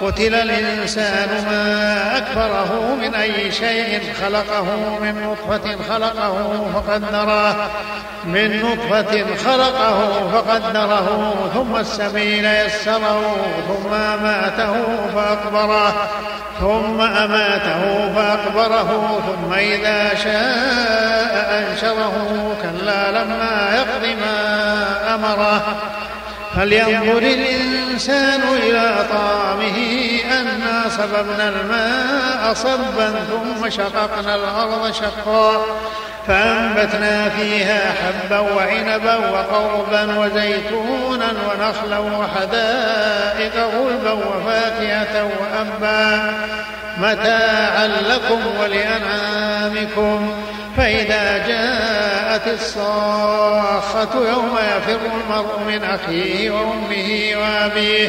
قتل الإنسان ما أكبره من أي شيء خلقه من نطفة خلقه فقدره من نطفة خلقه فقدره ثم السبيل يسره ثم أماته فأقبره ثم أماته فأقبره ثم إذا شاء أنشره كلا لما يقض ما أمره. فلينظر الإنسان إلى طعامه أنا صببنا الماء صبا ثم شققنا الأرض شقا. فأنبتنا فيها حبا وعنبا وقربا وزيتونا ونخلا وحدائق غلبا وفاكهة وأبا. متاعا لكم ولأنعامكم. فإذا جاءت الصاخة يوم يفر المرء من أخيه وأمه وأبيه.